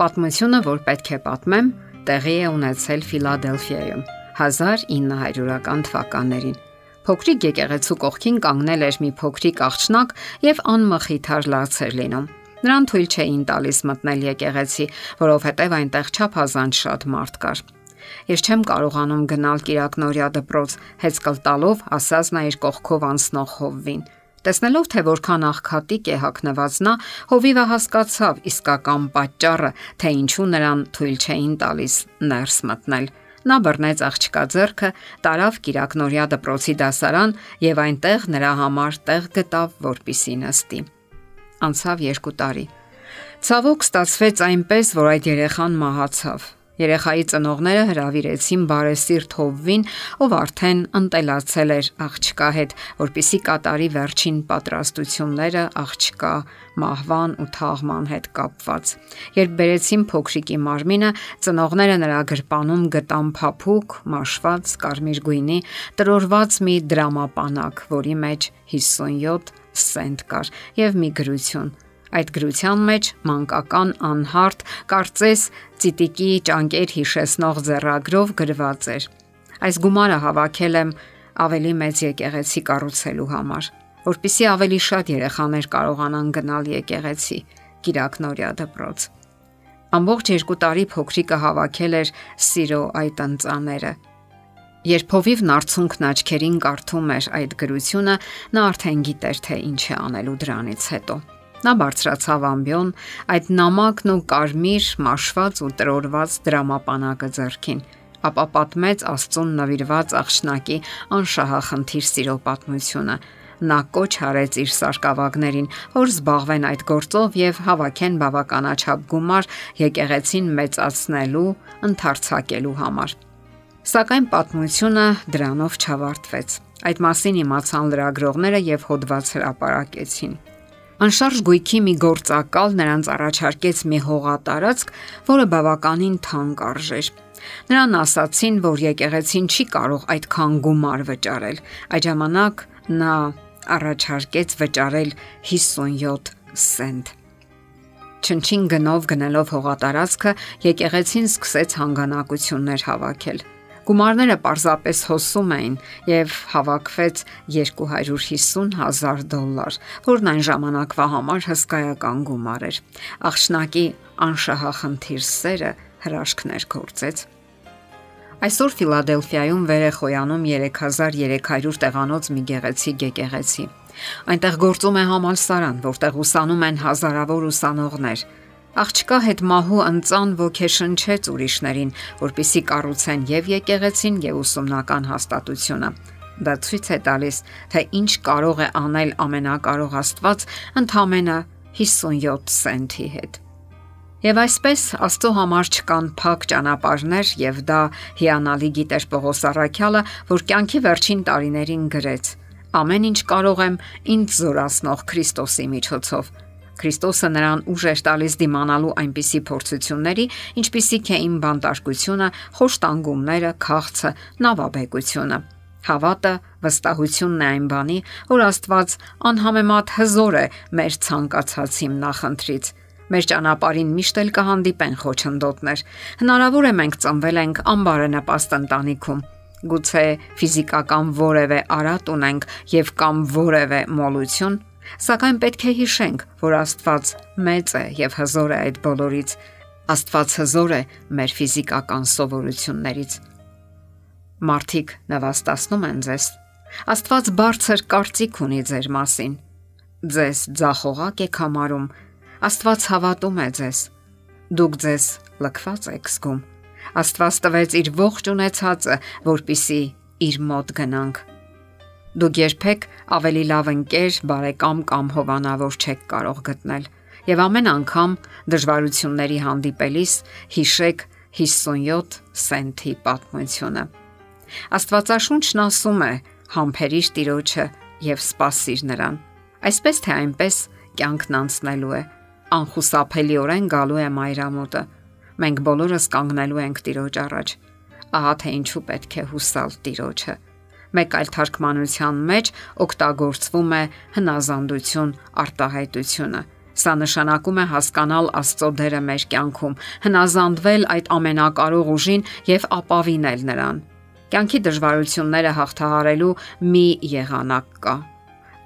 Պատմությունը, որ պետք է պատմեմ, տեղի է ունեցել Ֆիլադելֆիայում 1900-ական թվականներին։ Փոքրիկ եկեղեցու կողքին կանգնել էր մի փոքրիկ աղջնակ եւ անմխիթար լաց էր լինում։ Նրան թույլ չէին տալիս մտնել եկեղեցի, որովհետև այնտեղ չափազանց շատ մարդ կար։ Ես չեմ կարողանում գնալ Կիրակնորիա դպրոց, հեծկլ տալով ասած նա իր կողքով անցնող հովվին։ Տեսնելով թե որքան աղքատիկ է հակնված նա, հովիվը հասկացավ իսկական պատճառը, թե ինչու նրան թույլ չէին տալիս ներս մտնել։ Նա բռնեց աղջկա ձեռքը, տարավ Կիրակնորիա դպրոցի դասարան եւ այնտեղ նրա համար տեղ գտավ, որպիսի նստի։ Անցավ 2 տարի։ Ցավոք ստացվեց այնպես, որ այդ երեխան մահացավ Երեխայի ծնողները հravirեցին բարեսիրտ Հովվին, ով արդեն ընտելացել էր աղջկա հետ, որpիսի կատարի վերջին պատրաստությունները աղջկա մահվան ու թաղման հետ կապված։ Երբ բերեցին փոքրիկի մարմինը, ծնողները նրա գրպանում գտան փափուկ, մաշված, կարմիր գույնի, տրորված մի դրամապանակ, որի մեջ 57 սենտ կար եւ մի գրություն Այդ գրության մեջ մանկական անհարթ կարծես ցիտիկի ճանկեր հիշեցնող ձեռագրով գրված էր. Այս գումարը հավաքել եմ ավելի մեծ եկեղեցի կառուցելու համար, որpիսի ավելի շատ երեխաներ կարողանան գնալ եկեղեցի, Կիրակնորիա դպրոց։ Ամբողջ երկու տարի փոքրիկը հավաքել էր սիրո այդ ընծաները։ Երբ հովիվն արցունքն աչքերին կարդում էր այդ գրությունը, նա արդեն գիտեր թե ինչ է անելու դրանից հետո։ Նա բարձրացավ ամբյոն, այդ նամակն ու կարմիր մաշված ու տրորված դրամապանակը ձեռքին, ապա պատմեց Աստծուն նվիրված աղջնակի անշահախնդիր սիրո պատմությունը։ Նա կոչ արեց իր սարկավագներին, որ զբաղվեն այդ գործով եւ հավաքեն բավականաչափ գումար եկեղեցին մեծացնելու, ընդարձակելու համար։ Սակայն պատմությունը դրանով չավարտվեց։ Այդ մասին իմացան լրագրողները եւ հոդված հրապարակեցին։ Անշարժ գույքի մի գործակալ նրանց առաջարկեց մի հողատարածք, որը բավականին թանկ արժեր։ Նրան ասացին, որ եկեղեցին չի կարող այդքան գումար վճարել։ Այդ ժամանակ նա առաջարկեց վճարել 57 սենտ։ Չնչին գնով գնելով հողատարածքը եկեղեցին սկսեց հանգանակություններ հավաքել։ Գումարները պարզապես հոսում էին եւ հավաքվեց 250 հազար դոլար, որն այն ժամանակվա համար հսկայական գումար էր։ Աղջնակի անշահախնդիր սերը հրաշքներ գործեց։ Այսօր Ֆիլադելֆիայում վեր է խոյանում 3300 տեղանոց մի գեղեցիկ եկեղեցի։ Այնտեղ գործում է համալսարան, որտեղ ուսանում են հազարավոր ուսանողներ։ Աղջկա հետ մահու ընծան ոգեշնչեց ուրիշներին, որpիսի կառուցեն եւ եկեղեցին եւ ուսումնական հաստատությունը։ Դա ցույց է տալիս, թե ինչ կարող է անել ամենակարող Աստված ընդամենը 57 սենթի հետ։ Եվ այսպես Աստծո համար չկան փակ ճանապարհներ եւ դա հիանալի գիտեր Պողոս Արաքյալը, որ կյանքի վերջին տարիներին գրեց. Ամեն ինչ կարող եմ ինձ զորացնող Քրիստոսի միջոցով Քրիստոսը նրան ուժ էր տալիս դիմանալու այնպիսի փորձությունների, ինչպիսիք էին բանտարկությունը, խոշտանգումները, քաղցը, նավաբեկությունը։ Հավատը վստահությունն է այն բանի, որ Աստված անհամեմատ հզոր է մեր ցանկացած հիմնախնդրից։ Մեր ճանապարհին միշտ էլ կհանդիպեն խոչընդոտներ։ Հնարավոր է մենք ծնվել ենք անբարենպաստ ընտանիքում, գուցե ֆիզիկական որևէ արատ ունենք եւ կամ որևէ մոլություն, Սակայն պետք է հիշենք, որ Աստված մեծ է եւ հզոր է այդ բոլորից։ Աստված հզոր է մեր ֆիզիկական սովորություններից։ Մարդիկ նվաստացնում են ձեզ։ Աստված բարձր կարծիք ունի ձեր մասին։ Ձեզ ձախողակ եք համարում։ Աստված հավատում է ձեզ։ Դուք ձեզ լքված եք զգում։ Աստված տվեց իր ողջ ունեցածը, որpիսի իր մոտ գնանք Դուք երբեք ավելի լավ ընկեր, բարեկամ կամ հովանավոր չեք կարող գտնել։ Եվ ամեն անգամ դժվարությունների հանդիպելիս հիշեք 57 սենթի պատմությունը։ Աստվածաշունչն ասում է. «Համբերիշ Տիրոջը եւ սпасիր նրան»։ Այսպես թե այնպես կյանքն անցնելու է։ Անխուսափելիորեն գալու է մայրամուտը։ Մենք բոլորս կանգնելու ենք Տիրոջ առաջ։ Ահա թե ինչու պետք է հուսալ Տիրոջը Մեկ այլ թարգմանության մեջ օգտագործվում է հնազանդություն արտահայտությունը Սա նշանակում է հասկանալ Աստծո դերը մեր կյանքում, հնազանդվել այդ ամենակարող ուժին եւ ապավինել նրան։ Կյանքի դժվարությունները հաղթահարելու մի եղանակ կա։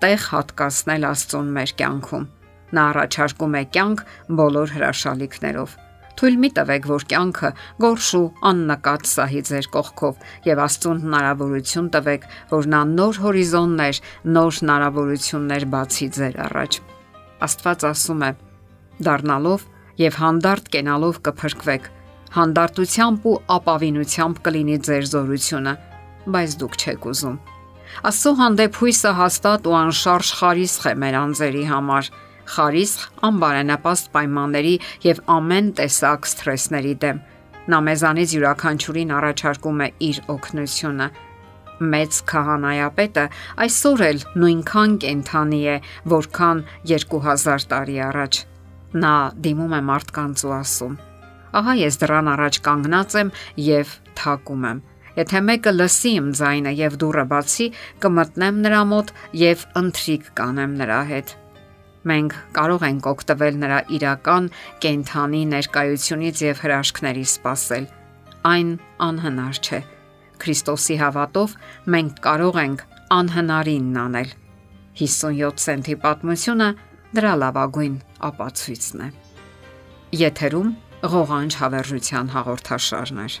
Տեղ հատկացնել Աստծուն մեր կյանքում։ Նա առաջարկում է կյանք բոլոր հրաշալիքներով Թույլ մի տվեք, որ կյանքը գորշու աննկատ սահի ձեր կողքով եւ Աստծուն հնարավորություն տվեք, որ նա նոր հորիզոններ, նոր հնարավորություններ բացի ձեր առաջ։ Աստված ասում է. դառնալով եւ հանդարտ կենալով կփրկվեք։ Հանդարտությամբ ու ապավինությամբ կլինի ձեր զորությունը, բայց դուք չեք ուզում։ Աստծո հանդեպ հույսը հաստատ ու անշարժ խարիսխ է մեր անձերի համար խարիսխ, անբարենպաստ պայմանների եւ ամեն տեսակ սթրեսների դեմ։ Նա մեզանից յուրաքանչյուրին առաջարկում է իր օգնությունը։ Մեծ քահանայապետը այսօր էլ նույնքան կենթանի է, որքան 2000 տարի առաջ։ Նա դիմում է մարդկանց ու ասում. Ահա ես դրան առաջ կանգնած եմ եւ թակում եմ։ Եթե մեկը լսի իմ ձայնը եւ դուռը բացի, կմտնեմ նրա մոտ եւ ընթրիկ կանեմ նրա հետ մենք կարող ենք օգտվել նրա իրական կենթանի ներկայությունից եւ հրաշքների սпасել։ Այն անհնար չէ։ Քրիստոսի հավատով մենք կարող ենք անհնարինն անել։ 57 سنتի պատմությունը դրա լավագույն ապացույցն է։ Եթերում ղողանջ հավերժության հաղորդաշարներ։